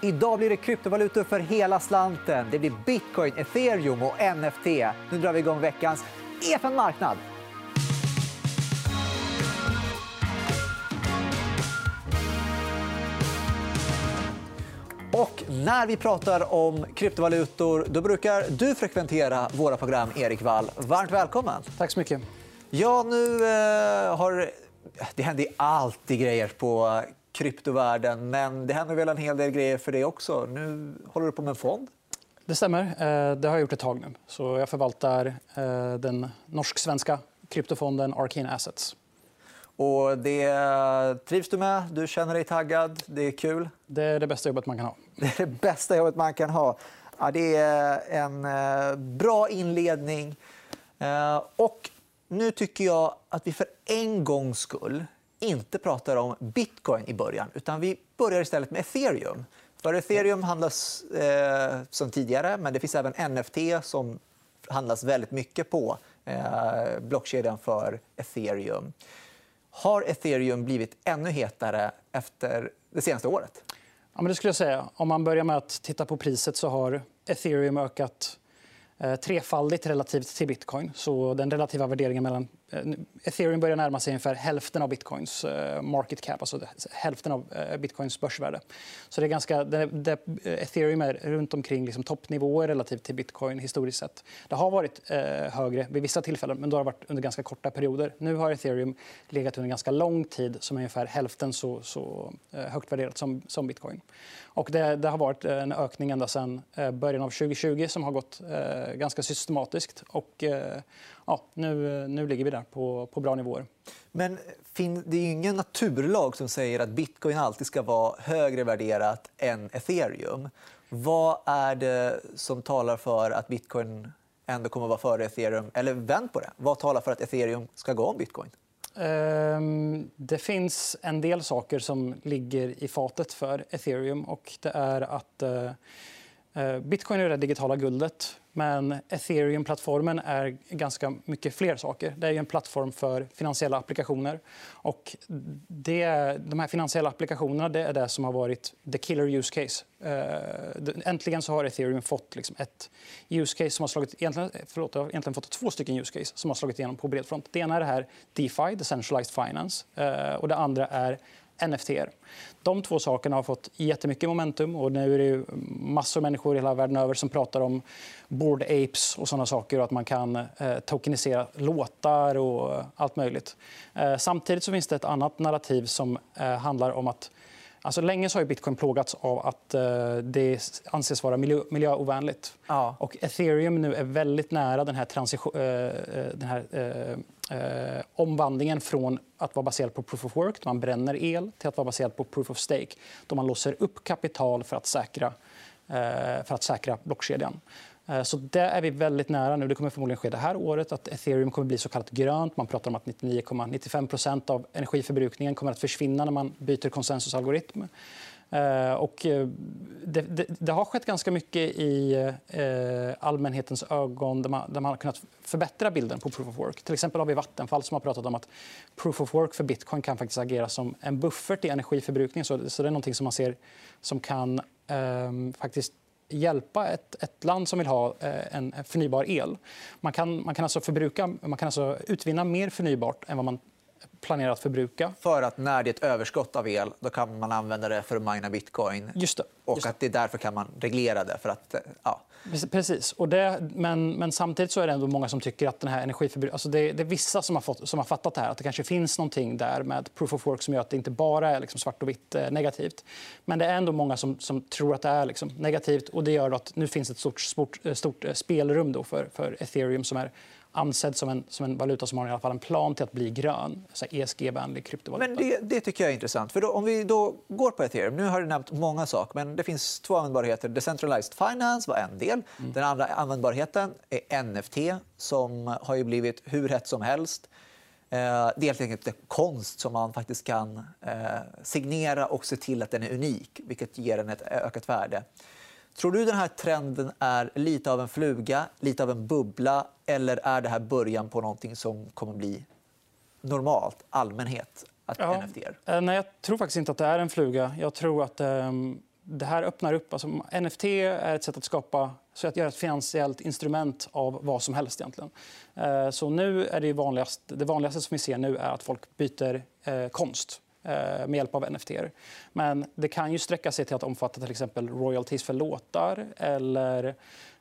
Idag blir det kryptovalutor för hela slanten. Det blir bitcoin, ethereum och NFT. Nu drar vi igång veckans EFN Marknad. Och när vi pratar om kryptovalutor då brukar du frekventera våra program, Erik Wall. Varmt välkommen. Tack så mycket. Ja, nu eh, har... Det händer alltid grejer på kryptovärlden. Men det händer väl en hel del grejer för dig också. Nu håller du på med en fond. Det stämmer. Eh, det har jag gjort ett tag nu. Så jag förvaltar eh, den norsk-svenska kryptofonden Arcane Assets. Och det trivs du med? Du känner dig taggad? Det är kul? Det är det bästa jobbet man kan ha. Det är det bästa jobbet man kan ha. Ja, det är en eh, bra inledning. Och nu tycker jag att vi för en gångs skull inte pratar om bitcoin i början. utan Vi börjar istället med ethereum. För ethereum handlas eh, som tidigare, men det finns även NFT som handlas väldigt mycket på eh, blockkedjan för ethereum. Har ethereum blivit ännu hetare efter det senaste året? Ja, men det skulle jag säga. Om man börjar med att titta på priset så har ethereum ökat Eh, trefaldigt relativt till bitcoin. Så den relativa värderingen mellan... Eh, ethereum börjar närma sig ungefär hälften av bitcoins eh, market cap, alltså hälften av eh, bitcoins börsvärde. Så det är ganska, det, ethereum är runt omkring liksom toppnivåer relativt till bitcoin historiskt sett. Det har varit eh, högre vid vissa tillfällen, men då har det varit under ganska korta perioder. Nu har ethereum legat under ganska lång tid som är ungefär hälften så, så högt värderat som, som bitcoin. Och det, det, har varit en ökning ända sedan början av 2020 som har gått eh, ganska systematiskt. Och, eh, ja, nu, nu ligger vi där på, på bra nivåer. Men det är ingen naturlag som säger att bitcoin alltid ska vara högre värderat än ethereum. Vad är det som talar för att bitcoin ändå kommer att vara före ethereum? Eller vänd på det. Vad talar för att ethereum ska gå om bitcoin? Ehm, det finns en del saker som ligger i fatet för ethereum. och Det är att eh, Eh, bitcoin är det digitala guldet. Men Ethereum-plattformen är ganska mycket fler saker. Det är en plattform för finansiella applikationer. Och det, de här finansiella applikationerna det är det som har varit the killer use case. Eh, äntligen så har Ethereum fått liksom ett use case som har slagit, egentligen, förlåt, egentligen fått två stycken use case som har slagit igenom på bred front. Det ena är det här DeFi, decentralized finance. Eh, och det andra är NFT. De två sakerna har fått jättemycket momentum. och Nu är det massor av människor i hela världen över som pratar om board apes och såna saker. och Att man kan eh, tokenisera låtar och allt möjligt. Eh, samtidigt så finns det ett annat narrativ som eh, handlar om att Alltså, länge så har bitcoin plågats av att uh, det anses vara miljö miljöovänligt. Ja. Och ethereum nu är väldigt nära den här, uh, den här uh, omvandlingen från att vara baserad på proof of work, då man bränner el, till att vara baserad på proof of stake, då man låser upp kapital för att säkra, för att säkra blockkedjan. Eh, så det är vi väldigt nära nu. Det kommer förmodligen ske det här året att ethereum kommer bli så kallat grönt. Man pratar om att 99,95% av energiförbrukningen kommer att försvinna när man byter konsensusalgoritm. Eh, och eh, det, det, det, har skett ganska mycket i allmänhetens ögon där man, där man har kunnat förbättra bilden på proof of work. Till exempel har vi Vattenfall som har pratat om att proof of work för bitcoin kan faktiskt agera som en buffert i energiförbrukning. Så, så det är något som man ser som kan eh, faktiskt hjälpa ett, ett land som vill ha eh, en förnybar el. Man kan, man kan, alltså förbruka, man kan alltså utvinna mer förnybart än vad man planerar att förbruka. För att när det är ett överskott av el då kan man använda det för att mina bitcoin. Just det. Och att det är därför kan man reglera det. För att, ja. Precis. Och det, men, men samtidigt så är det ändå många som tycker att den här energiförbrukningen... Alltså det, det, är vissa som har, fått, som har fattat det här. Att det kanske finns någonting där med proof of work som gör att det inte bara är liksom svart och vitt eh, negativt. Men det är ändå många som, som tror att det är liksom negativt. och Det gör att nu finns ett stort, stort, stort spelrum då för, för ethereum som är ansedd som en, som en valuta som har i alla fall en plan till att bli grön. ESG-vänlig kryptovaluta. Men det, det, tycker jag är intressant. För då, om vi då går på ethereum... Nu har du nämnt många saker, men det finns två användbarheter. Decentralized finance var en del. Mm. Den andra användbarheten är NFT som har blivit hur hett som helst. Eh, det är helt enkelt konst som man faktiskt kan eh, signera och se till att den är unik, vilket ger den ett ökat värde. Tror du den här trenden är lite av en fluga, lite av en bubbla eller är det här början på någonting som kommer bli normalt, allmänhet? Att ja. NFT? Eh, nej, jag tror faktiskt inte att det är en fluga. Jag tror att eh, det här öppnar upp... Alltså, NFT är ett sätt att skapa så att göra ett finansiellt instrument av vad som helst. egentligen. Eh, så nu är det, vanligast, det vanligaste som vi ser nu är att folk byter eh, konst Eh, med hjälp av NFT. Men det kan ju sträcka sig till att omfatta till exempel royalties för låtar eller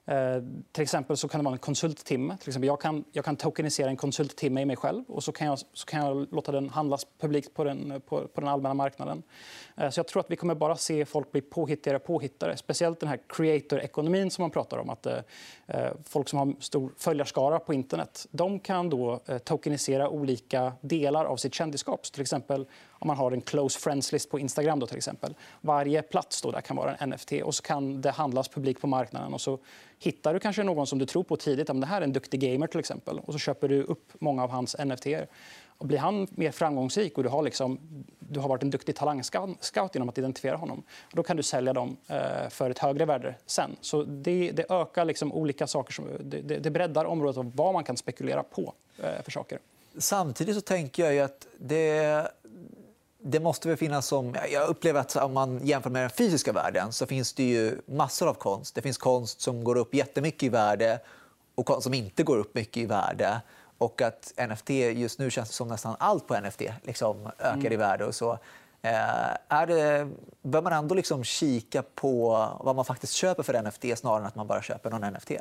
Eh, till exempel så kan det vara en konsulttimme. Till exempel jag, kan, jag kan tokenisera en konsulttimme i mig själv och så kan jag, så kan jag låta den handlas publikt på den, på, på den allmänna marknaden. Eh, så jag tror att vi kommer bara se folk bli påhittigare och påhittare. Speciellt den här creator-ekonomin som man pratar om. Att, eh, eh, folk som har stor följarskara på internet de kan då eh, tokenisera olika delar av sitt kändisskap. Så till exempel om man har en close friends-list på Instagram. Då, till exempel. Varje plats då där kan vara en NFT och så kan det handlas publikt på marknaden. Och så hittar du kanske någon som du tror på tidigt. Om det här är en duktig gamer till exempel. Och så köper du upp många av hans NFT. Och blir han mer framgångsrik och du har, liksom, du har varit en duktig talangscout genom att identifiera honom, då kan du sälja dem eh, för ett högre värde sen. Så det, det ökar liksom olika saker. Som, det, det breddar området av vad man kan spekulera på eh, för saker. Samtidigt så tänker jag att det, det måste väl finnas som... Jag upplever att om man jämför med den fysiska världen så finns det ju massor av konst. Det finns konst som går upp jättemycket i värde och konst som inte går upp mycket i värde. Och att NFT just nu känns som nästan allt på NFT liksom ökar mm. i värde. och så. Eh, är det, bör man ändå liksom kika på vad man faktiskt köper för NFT snarare än att man bara köper någon NFT?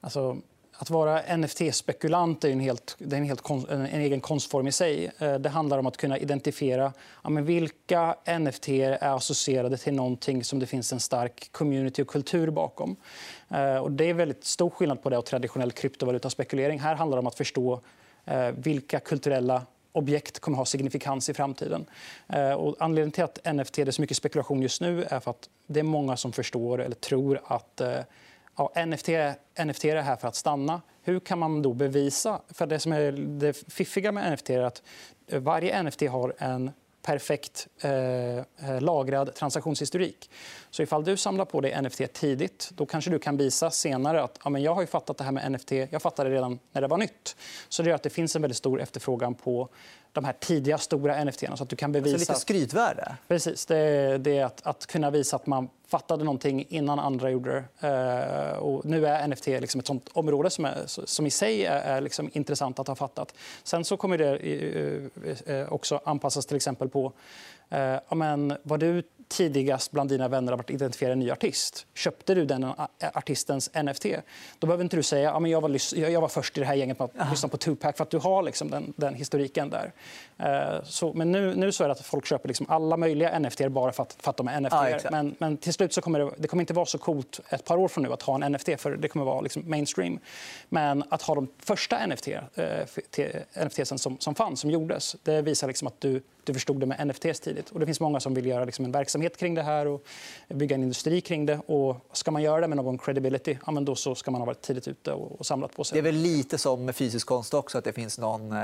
Alltså, att vara NFT-spekulant är en, helt, det är en, helt en egen konstform i sig. Eh, det handlar om att kunna identifiera ja, men vilka NFT är associerade till någonting som det finns en stark community och kultur bakom. Eh, och det är väldigt stor skillnad på det och traditionell kryptovalutaspekulering. Här handlar det om att förstå eh, vilka kulturella objekt kommer att ha signifikans i framtiden. Och anledningen till att NFT det är så mycket spekulation just nu är för att det är många som förstår eller tror att ja, NFT, NFT är här för att stanna. Hur kan man då bevisa? För Det som är det fiffiga med NFT är att varje NFT har en perfekt eh, eh, lagrad transaktionshistorik. Så ifall du samlar på dig NFT tidigt då kanske du kan visa senare att ja, men jag har fattat det här med NFT. Jag fattade det redan när det var nytt. Så det gör att det finns en väldigt stor efterfrågan på de här tidiga stora NFT. Så att du kan bevisa... Alltså lite skrytvärde? Precis. Det, det är att, att kunna visa att man fattade någonting innan andra gjorde det. Eh, och nu är NFT liksom ett sånt område som, är, som i sig är, liksom intressant att ha fattat. Sen så kommer det eh, också anpassas till exempel på uh, men, vad du tidigast bland dina vänner har varit identifiera en ny artist. Köpte du den artistens NFT, då behöver inte du säga att jag, var, jag var först i det här gänget med att lyssna på Tupac för att du har liksom den, den historiken där. Uh, så, men nu, nu så är det att folk köper liksom alla möjliga NFT bara för att, för att de är NFT. Ja, men, men till slut så kommer det, det kommer inte vara så coolt ett par år från nu att ha en NFT för det kommer vara liksom mainstream. Men att ha de första NFT, uh, NFT som, som fanns, som gjordes, det visar liksom att du du förstod det med NFTs tidigt. Och det finns många som vill göra liksom en verksamhet kring det här och bygga en industri kring det. Och ska man göra det med någon credibility, ja, men då så ska man ha varit tidigt ute och, samlat på sig. Det är väl lite som med fysisk konst också, att det finns någon eh,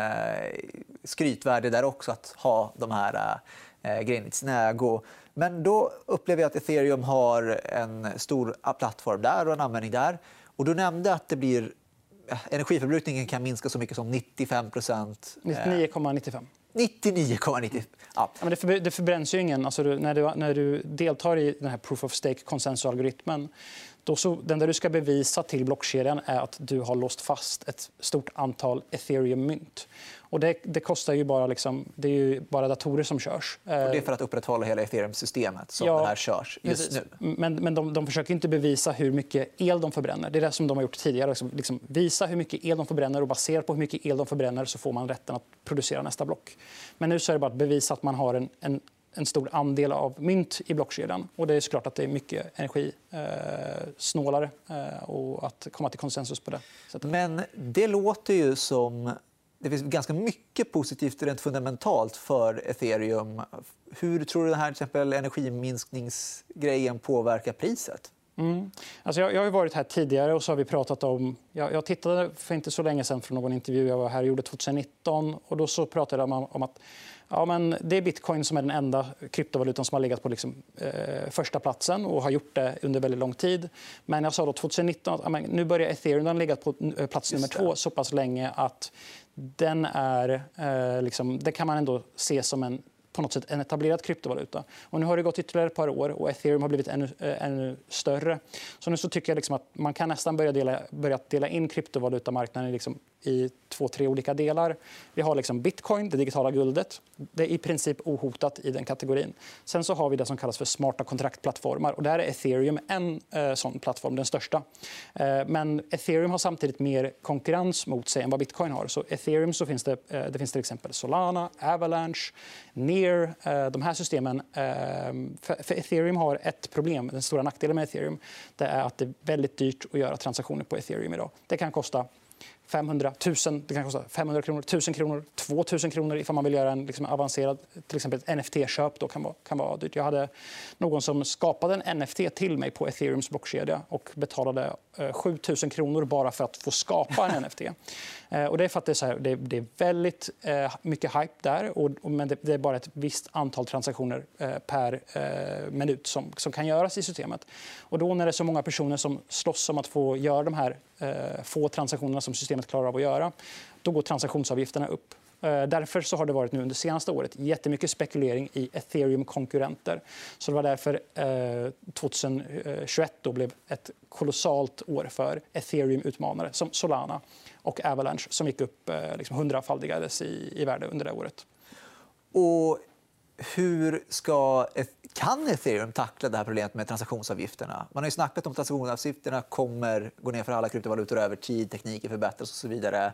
skrytvärde där också att ha de här eh, grejerna i sin ägo. Men då upplever jag att ethereum har en stor plattform där och en användning där. Och du nämnde att det blir eh, energiförbrukningen kan minska så mycket som 95% 99,95. 99,90. Ja. men det, det förbränns ju ingen. Alltså, när, du, när du deltar i den här proof of stake konsensusalgoritmen då så, den där du ska bevisa till blockkedjan är att du har låst fast ett stort antal ethereum-mynt. Och det, det, kostar ju bara, liksom, det är ju bara datorer som körs. Och det är för att upprätthålla hela ethereum-systemet som ja, det här körs just nu. Men, men de, de, försöker inte bevisa hur mycket el de förbränner. Det är det som de har gjort tidigare. Liksom, liksom, visa hur mycket el de förbränner och baserat på hur mycket el de förbränner så får man rätten att producera nästa block. Men nu så är det bara att bevisa att man har en, en en stor andel av mynt i blockkedjan. Och det är såklart att det är mycket energisnålare eh, och att komma till konsensus på det sättet. Men det låter ju som det finns ganska mycket positivt rent fundamentalt för ethereum. Hur tror du den här till exempel energiminskningsgrejen påverkar priset? Mm. Alltså jag, jag har varit här tidigare och så har vi pratat om... Jag, jag tittade för inte så länge sedan från någon intervju jag var här gjorde 2019. Och då så pratade man om att ja, men det är bitcoin som är den enda kryptovalutan som har legat på liksom, eh, första platsen och har gjort det under väldigt lång tid. Men jag sa då 2019 att men nu börjar ethereum ha legat på eh, plats nummer två så pass länge att den är, eh, liksom, det kan man ändå se som en på något sätt en etablerad kryptovaluta. Och nu har det gått ytterligare ett par år och ethereum har blivit ännu, äh, ännu större. Så nu så tycker jag liksom att man kan nästan börja dela, börja dela in kryptovalutamarknaden liksom i två, tre olika delar. Vi har liksom bitcoin, det digitala guldet. Det är i princip ohotat i den kategorin. Sen så har vi det som kallas för smarta kontraktplattformar. Och där är ethereum en eh, sån plattform, den största. Eh, men ethereum har samtidigt mer konkurrens mot sig än vad bitcoin har. Så ethereum så finns det, eh, det finns till exempel Solana, Avalanche, Neo Eh, de här systemen... Eh, för ethereum har ett problem. Den stora nackdelen med ethereum det är att det är väldigt dyrt att göra transaktioner på ethereum idag. Det kan kosta 500 000, det kan kosta 500 kronor, 1000 kronor, 2000 kronor ifall man vill göra en liksom avancerad till exempel ett NFT-köp. Då kan vara, kan vara dyrt. Jag hade någon som skapade en NFT till mig på Ethereums blockkedja och betalade eh, 7000 kronor bara för att få skapa en NFT. Eh, och det är för att det är, så här, det, det är väldigt eh, mycket hype där, och, och men det, det, är bara ett visst antal transaktioner eh, per minut som, som kan göras i systemet. Och då när det är så många personer som slåss om att få göra de här få transaktionerna som systemet klarar av att göra, då går transaktionsavgifterna upp. Eh, därför så har det varit nu under senaste året jättemycket spekulering i ethereum-konkurrenter. Så det var därför eh, 2021 då blev ett kolossalt år för ethereum-utmanare som Solana och Avalanche som gick upp eh, liksom hundrafaldigades i, i värde under det året. Och hur ska, kan ethereum tackla det här problemet med transaktionsavgifterna? Man har ju snackat om att transaktionsavgifterna kommer gå ner för alla kryptovalutor över tid, tekniker förbättras och så vidare. Mm.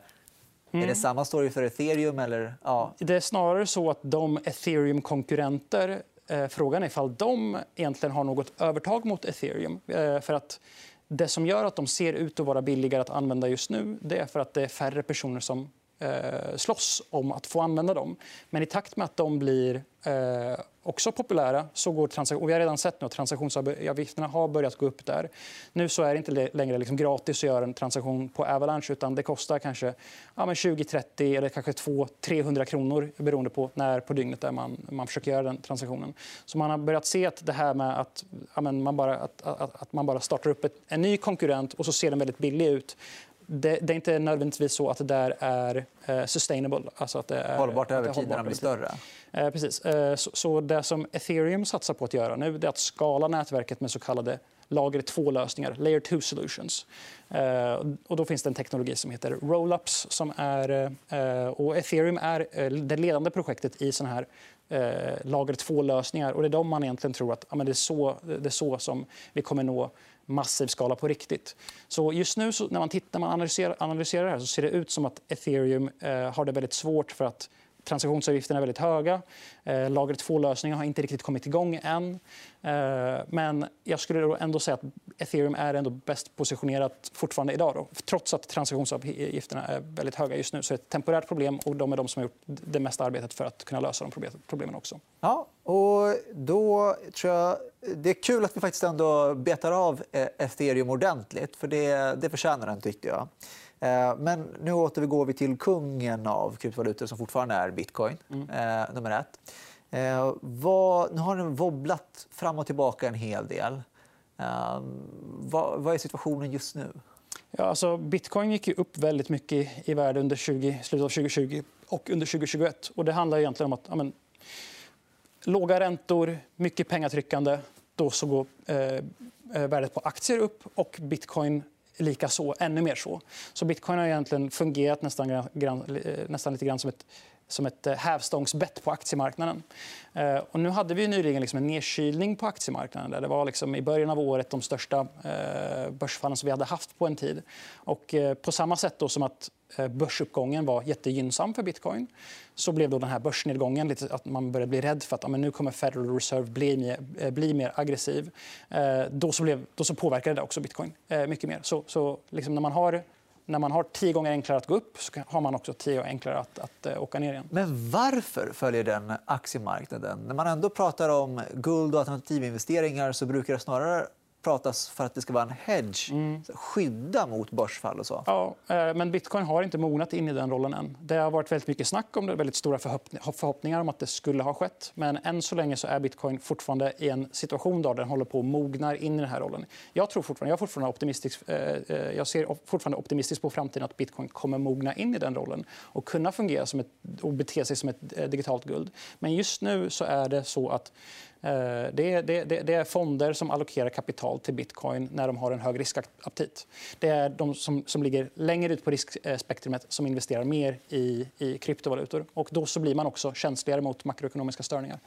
Är det mm. samma story för ethereum? Eller? Ja. Det är snarare så att de ethereum-konkurrenter eh, Frågan är ifall de egentligen har något övertag mot ethereum. Eh, för att det som gör att de ser ut att vara billigare att använda just nu det är för att det är färre personer som eh, slåss om att få använda dem. Men i takt med att de blir eh, också populära så går transaktion... Och vi har redan sett nu att transaktionsavgifterna har börjat gå upp där. Nu så är det inte längre liksom gratis att göra en transaktion på Avalanche utan det kostar kanske ja, 20, 30 eller kanske 200, 300 kronor beroende på när på dygnet där man, man försöker göra den transaktionen. Så man har börjat se att det här med att, ja, man, bara, att, att, att man bara startar upp ett, en ny konkurrent och så ser den väldigt billig ut det, det, är inte nödvändigtvis så att det där är eh, sustainable. Alltså att det är, hållbart över tid när de blir större. Eh, precis. Eh, så, så, det som ethereum satsar på att göra nu är att skala nätverket med så kallade lager 2-lösningar, layer 2 solutions. Eh, och då finns det en teknologi som heter rollups. Som är, eh, och ethereum är eh, det ledande projektet i såna här lager 2-lösningar. Och det är de man egentligen tror att ja, men det, är så, det är så som vi kommer nå massiv skala på riktigt. Så just nu så, när man, tittar, man analyserar, analyserar det här så ser det ut som att ethereum eh, har det väldigt svårt för att transaktionsavgifterna är väldigt höga. Eh, lager 2-lösningen har inte riktigt kommit igång än. Eh, men jag skulle ändå säga att ethereum är ändå bäst positionerat fortfarande idag. Då. Trots att transaktionsavgifterna är väldigt höga just nu så är ett temporärt problem och de är de som har gjort det mesta arbetet för att kunna lösa de problemen också. Ja, och då tror jag det är kul att vi faktiskt ändå betar av eh, ethereum ordentligt. För det, det förtjänar den, tyckte jag. Eh, men nu återgår vi till kungen av kryptovalutor som fortfarande är bitcoin, mm. eh, nummer ett. Eh, vad, nu har den wobblat fram och tillbaka en hel del. Eh, vad, vad, är situationen just nu? Ja, alltså, bitcoin gick upp väldigt mycket i värde under 20, slutet av 2020 och under 2021. Och det handlar egentligen om att ja, men, låga räntor, mycket pengatryckande. Då så går eh, värdet på aktier upp och bitcoin likaså, ännu mer så. Så bitcoin har egentligen fungerat nästan, eh, nästan lite grann som ett som ett eh, hävstångsbett på aktiemarknaden. Eh, och nu hade vi nyligen liksom en nedkylning på aktiemarknaden. Där det var liksom i början av året de största eh, börsfallen som vi hade haft på en tid. Och på samma sätt då som att börsuppgången var jättegynnsam för bitcoin så blev då den här börsnedgången lite att man började bli rädd för att ja, men nu kommer Federal Reserve bli mer, bli mer aggressiv. Då så, blev, då så påverkade det också bitcoin mycket mer. Så, så liksom när man har när man har tio gånger enklare att gå upp så har man också tio gånger enklare att, att eh, åka ner igen. Men varför följer den aktiemarknaden? När man ändå pratar om guld och alternativinvesteringar så brukar det snarare pratas för att det ska vara en hedge. Mm. Skydda mot börsfall och så. Ja, eh, men bitcoin har inte mognat in i den rollen än. Det har varit väldigt mycket snack om det, väldigt stora förhoppningar om att det skulle ha skett. Men än så länge så är bitcoin fortfarande i en situation där den håller på att mogna in i den här rollen. Jag, tror fortfarande, jag, är fortfarande optimistisk, eh, jag ser fortfarande optimistiskt på framtiden att bitcoin kommer mogna in i den rollen och kunna fungera som ett, och bete sig som ett digitalt guld. Men just nu så är det så att eh, Eh, det är, det, det är, fonder som allokerar kapital till bitcoin när de har en hög riskaptit. Det är de som, som ligger längre ut på riskspektrumet som investerar mer i, i kryptovalutor. Och då så blir man också känsligare mot makroekonomiska störningar.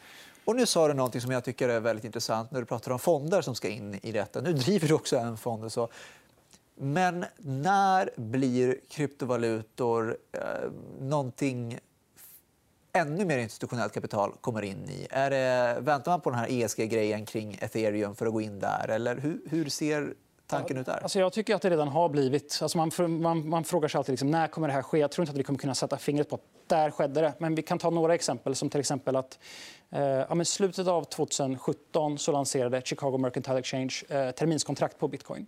Och nu sa du något som jag tycker är väldigt intressant när du pratar om fonder som ska in i detta. Nu driver du också en fond. Så. Men när blir kryptovalutor eh, någonting ännu mer institutionellt kapital kommer in i? Är det, väntar man på den här ESG-grejen kring ethereum för att gå in där? Eller hur, hur ser tanken ut där? Alltså jag tycker att det redan har blivit... Alltså man, man, man frågar sig alltid liksom, när kommer det här ske. Jag tror inte att vi kommer kunna sätta fingret på att där skedde det. Men vi kan ta några exempel. som till exempel att eh, ja, men slutet av 2017 så lanserade Chicago Mercantile Exchange eh, terminskontrakt på bitcoin.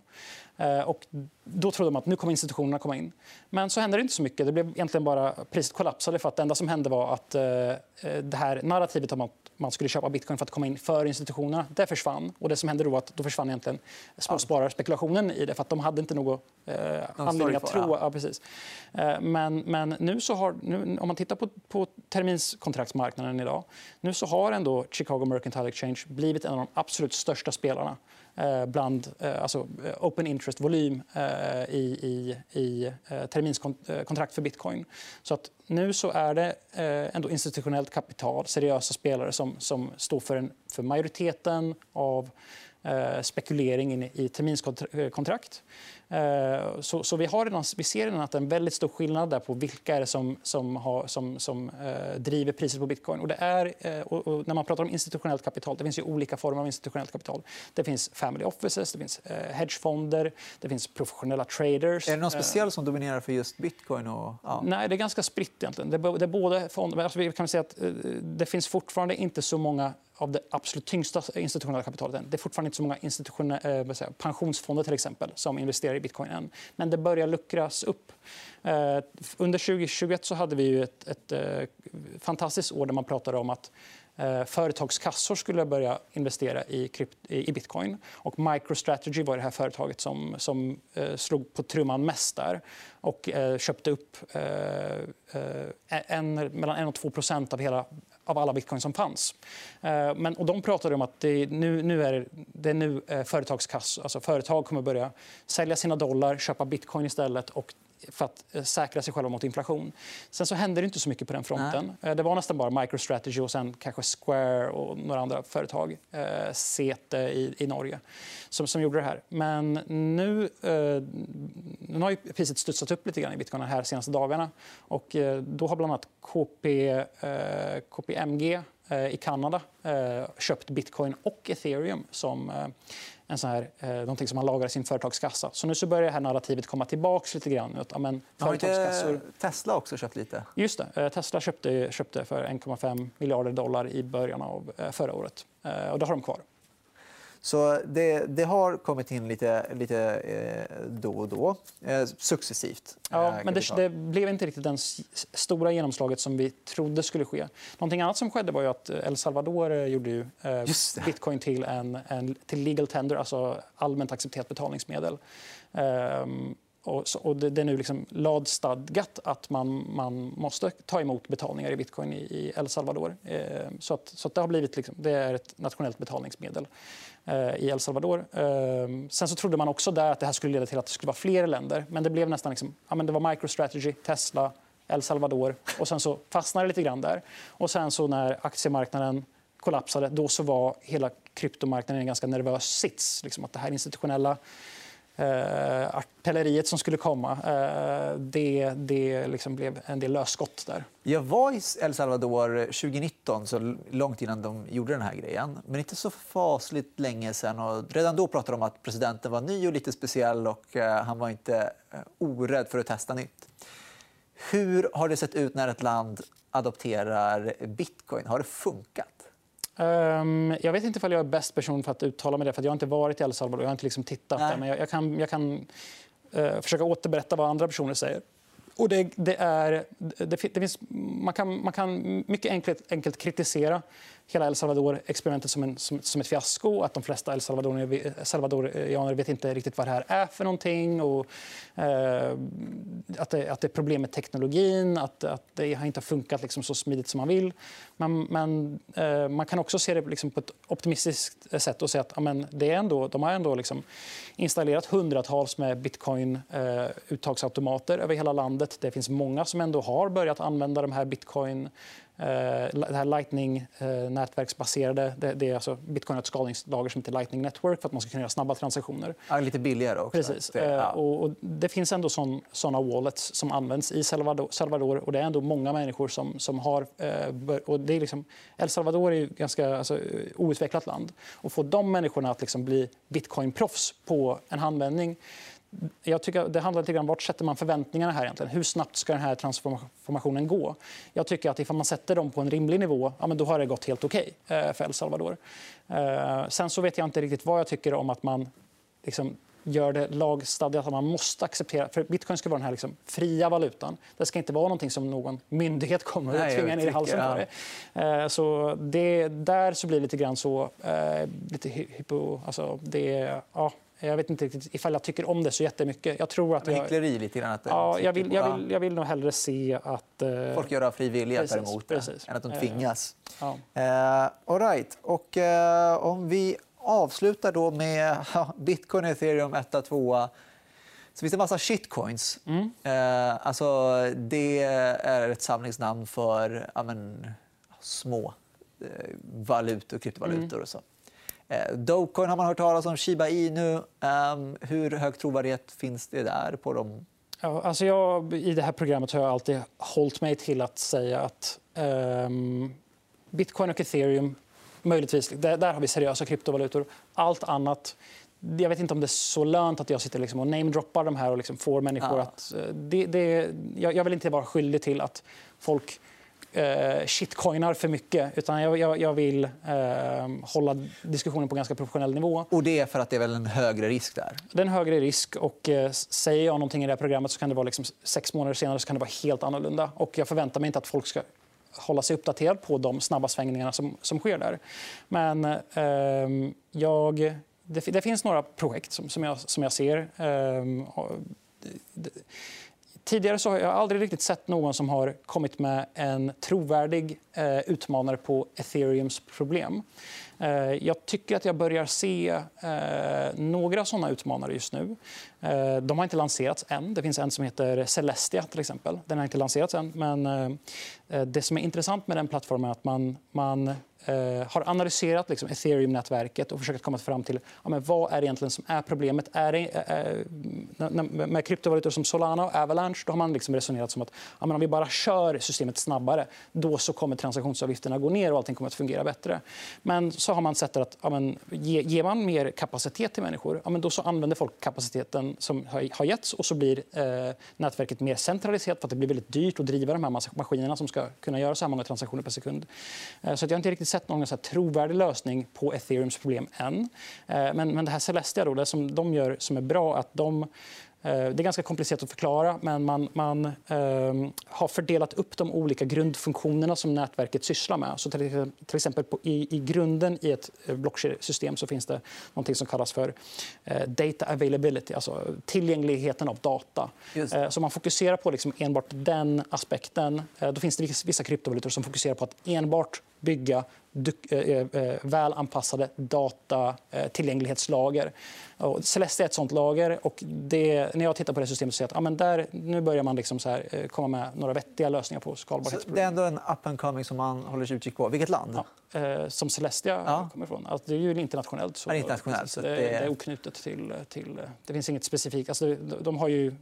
Eh, och då trodde man att nu kommer institutionerna komma in. Men så hände det inte så mycket. Det blev egentligen bara priset kollapsade för att det enda som hände var att eh, eh, det här narrativet om att man skulle köpa bitcoin för att komma in för institutionerna, det försvann. Och det som hände då att då försvann egentligen småspararspekulationen i det för att de hade inte någon eh, anledning att tro. Ja, precis. Eh, men, men nu så har, nu, om man tittar på, på terminskontraktsmarknaden idag, nu så har ändå Chicago Mercantile Exchange blivit en av de absolut största spelarna eh, bland eh, alltså eh, open interest-volym i, i, i terminskontrakt för bitcoin. Så att nu så är det ändå institutionellt kapital, seriösa spelare som, som står för, en, för majoriteten av spekulering i terminskontrakt. Eh, så, så, vi, har redan, vi ser redan att det är en väldigt stor skillnad där på vilka är det som, som, har, som, som eh, driver priset på bitcoin. Och det är, eh, och, och när man pratar om institutionellt kapital, det finns ju olika former av institutionellt kapital. Det finns family offices, det finns eh, hedgefonder, det finns professionella traders. Är det någon eh, speciell som dominerar för just bitcoin? Och, ja. Nej, det är ganska spritt egentligen. Det, är både fonder, alltså vi kan säga att eh, det finns fortfarande inte så många av det absolut tyngsta institutionella kapitalet än. Det är fortfarande inte så många institutionella, eh, säga, pensionsfonder till exempel, som investerar i bitcoin än. Men det börjar luckras upp. Eh, under 2021 så hade vi ju ett, ett eh, fantastiskt år där man pratade om att eh, företagskassor skulle börja investera i, krypt, i, bitcoin. Och MicroStrategy var det här företaget som, som eh, slog på trumman mest där och eh, köpte upp eh, eh, en, mellan 1 och 2% av hela av alla bitcoin som fanns. Eh, men, och de pratade om att det, nu, nu är det är nu eh, företagskass, alltså företag kommer börja sälja sina dollar, köpa bitcoin istället och för att eh, säkra sig själva mot inflation. Sen så hände det inte så mycket på den fronten. Nej. Det var nästan bara MicroStrategy och sen kanske Square och några andra företag, eh, Sete i, i Norge, som, som gjorde det här. Men nu, eh, nu har ju priset studsat upp lite grann i bitcoin de här senaste dagarna. Och, eh, då har bland annat KP, eh, KPMG eh, i Kanada eh, köpt bitcoin och ethereum som en sån här, eh, som man lagrar i sin företagskassa. Så nu så börjar det här narrativet komma tillbaka lite grann. Att, amen, har inte Tesla också köpt lite? Just det. Tesla köpte, köpte för 1,5 miljarder dollar i början av förra året. Och det har de kvar. Så det, det, har kommit in lite, lite eh, då och då, eh, successivt. Ja, eh, men det, det, blev inte riktigt det stora genomslaget som vi trodde skulle ske. Någonting annat som skedde var ju att El Salvador gjorde ju, bitcoin till, en, en, till legal tender, alltså allmänt accepterat betalningsmedel. Um, och, så, och det, det, är nu liksom lagstadgat att man, man måste ta emot betalningar i bitcoin i, i El Salvador. Eh, så, att, så att det, har blivit liksom, det är ett nationellt betalningsmedel eh, i El Salvador. Eh, sen så trodde man också där att det här skulle leda till att det skulle vara fler länder. Men det blev nästan liksom, ja, men det var MicroStrategy, Tesla, El Salvador och sen så fastnade det lite grann där. Och sen så när aktiemarknaden kollapsade, då så var hela kryptomarknaden i en ganska nervös sits. Liksom att det här institutionella eh, artilleriet som skulle komma. Eh, det det liksom blev en del lösskott där. Jag var i El Salvador 2019, så långt innan de gjorde den här grejen. Men inte så fasligt länge sen. Redan då pratade de om att presidenten var ny och lite speciell och eh, han var inte eh, orädd för att testa nytt. Hur har det sett ut när ett land adopterar bitcoin? Har det funkat? Um, jag vet inte om jag är bäst person för att uttala mig det. För jag har inte varit i El Salvador. Jag har inte liksom tittat där. Men jag, jag kan, jag kan uh, försöka återberätta vad andra personer säger. Och det, det är, det, det finns, man, kan, man kan mycket enkelt, enkelt kritisera hela El Salvador-experimentet som, en, som, som, ett fiasko. Att de flesta El Salvadorianer eh, vet inte riktigt vad det här är för någonting. Och, eh, att, det, att det är problem med teknologin, att, att det har inte funkat liksom så smidigt som man vill. Men, men eh, man kan också se det liksom på ett optimistiskt sätt och säga att amen, det är ändå, de har ändå liksom installerat hundratals med bitcoin-uttagsautomater eh, över hela landet. Det finns många som ändå har börjat använda de här bitcoin Eh, det här Lightning-nätverksbaserade, det, är alltså bitcoin har ett skalningslager som heter Lightning Network för att man ska kunna göra snabba transaktioner. Ja, lite billigare också. Precis. Det, ja. Eh, och, det finns ändå såna wallets som används i Salvador, och det är ändå många människor som, som har... Eh, och det är liksom, El Salvador är ett ganska alltså, outvecklat land. Och få de människorna att liksom bli bitcoin-proffs på en handvändning jag tycker det handlar lite grann om vart sätter man förväntningarna här egentligen. Hur snabbt ska den här transformationen gå? Jag tycker att ifall man sätter dem på en rimlig nivå, ja, men då har det gått helt okej okay, eh, för El Salvador. Eh, sen så vet jag inte riktigt vad jag tycker om att man liksom, gör det lagstadgat att man måste acceptera... För bitcoin ska vara den här liksom fria valutan. Det ska inte vara någonting som någon myndighet kommer att tvinga ner i halsen på det. Eh, så det, där så blir det lite grann så... Lite hypo, alltså det, ja, jag vet inte riktigt ifall jag tycker om det så jättemycket. Jag tror att Men hyckleri lite grann? Att ja, jag vill, jag, vill, jag vill nog hellre se att... Uh... Folk gör av fri vilja precis, däremot, precis. än att de tvingas. Uh, uh, all right. Och, uh, om vi avslutar då med bitcoin, ethereum, 1 2 så finns det en massa shitcoins. Mm. Eh, alltså, det är ett samlingsnamn för ja, men, små eh, valutor, kryptovalutor mm. och så. Eh, Dogecoin har man hört talas om, Shiba Inu. Um, hur hög trovärdighet finns det där på dem? Ja, alltså jag, I det här programmet har jag alltid hållit mig till att säga att um, bitcoin och ethereum, möjligtvis, där, har vi seriösa kryptovalutor. Allt annat jag vet inte om det är så lönt att jag sitter liksom och namedroppar de här och liksom får människor att... Eh, det, det, jag, jag vill inte vara skyldig till att folk eh, shitcoinar för mycket. Utan jag, jag, jag vill eh, hålla diskussionen på ganska professionell nivå. Och det är för att det är väl en högre risk där? Det är en högre risk. och eh, Säger jag någonting i det här programmet så kan det vara liksom, sex månader senare så kan det vara helt annorlunda. Och jag förväntar mig inte att folk ska hålla sig uppdaterad på de snabba svängningarna som, som sker där. Men eh, jag, det, det, finns några projekt som, som, jag, som jag ser. Ehm, det, Tidigare så har jag aldrig riktigt sett någon som har kommit med en trovärdig eh, utmanare på ethereums problem. Eh, jag tycker att jag börjar se eh, några såna utmanare just nu. Eh, de har inte lanserats än. Det finns en som heter Celestia. till exempel. Den har inte lanserats än. Men eh, eh, det som är intressant med den plattformen är att man, man har analyserat liksom, ethereum-nätverket och försökt komma fram till ja, men vad är egentligen som är problemet. Är det, eh, med kryptovalutor som Solana och Avalanche då har man liksom resonerat som att ja, men om vi bara kör systemet snabbare då så kommer transaktionsavgifterna gå ner och allting kommer att fungera bättre. Men så har man sett att ja, men, ger man mer kapacitet till människor ja, men då så använder folk kapaciteten som har, har getts och så blir eh, nätverket mer centraliserat för att det blir väldigt dyrt att driva de här maskinerna som ska kunna göra så här många transaktioner per sekund. Eh, så att jag har inte riktigt sett någon så trovärdig lösning på ethereums problem än. Eh, men, men det här Celestia, då, det som de gör som är bra, att de det är ganska komplicerat att förklara, men man, man eh, har fördelat upp de olika grundfunktionerna som nätverket sysslar med. Så till, till exempel på, i, i, grunden i ett eh, blockkedjesystem så finns det något som kallas för eh, data availability, alltså tillgängligheten av data. Eh, så man fokuserar på liksom enbart den aspekten. Eh, då finns det vissa kryptovalutor som fokuserar på att enbart bygga väl anpassade datatillgänglighetslager. Celeste är ett sånt lager. Och det, när jag tittar på det systemet så ser jag att ja, men där, nu börjar man liksom så här, eh, komma med några vettiga lösningar på skalbarhetsproblem. det är ändå en up and coming som man håller utkik på. Vilket land? Ja, eh, som Celestia ja. kommer ifrån. Alltså, det är ju internationellt. Så, är internationellt så det, det... det, är oknutet till, till... Det finns inget specifikt. Alltså, de, de har ju,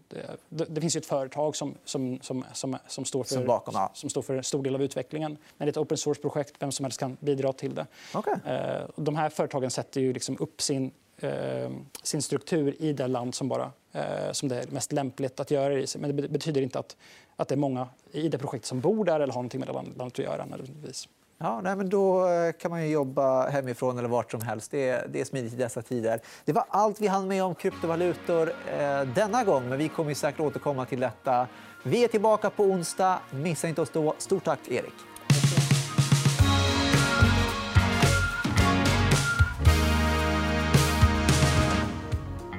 det, det, finns ju ett företag som, som, som, som, som, står för, som, bakom, ja. som står för en stor del av utvecklingen. Men det är ett open source-projekt. Vem som helst kan bidra till det. Okay. Eh, de här företagen sätter ju liksom upp sin, eh, sin struktur i det land som, bara, eh, som det är mest lämpligt att göra i. Men det betyder inte att, att det är många i det projekt som bor där eller har något med det landet att göra. Ja, nej, men då kan man jobba hemifrån eller vart som helst. Det är, det är smidigt i dessa tider. Det var allt vi hann med om kryptovalutor eh, denna gång. men Vi kommer säkert återkomma till detta. Vi är tillbaka på onsdag. Missa inte oss då. Stort tack, Erik.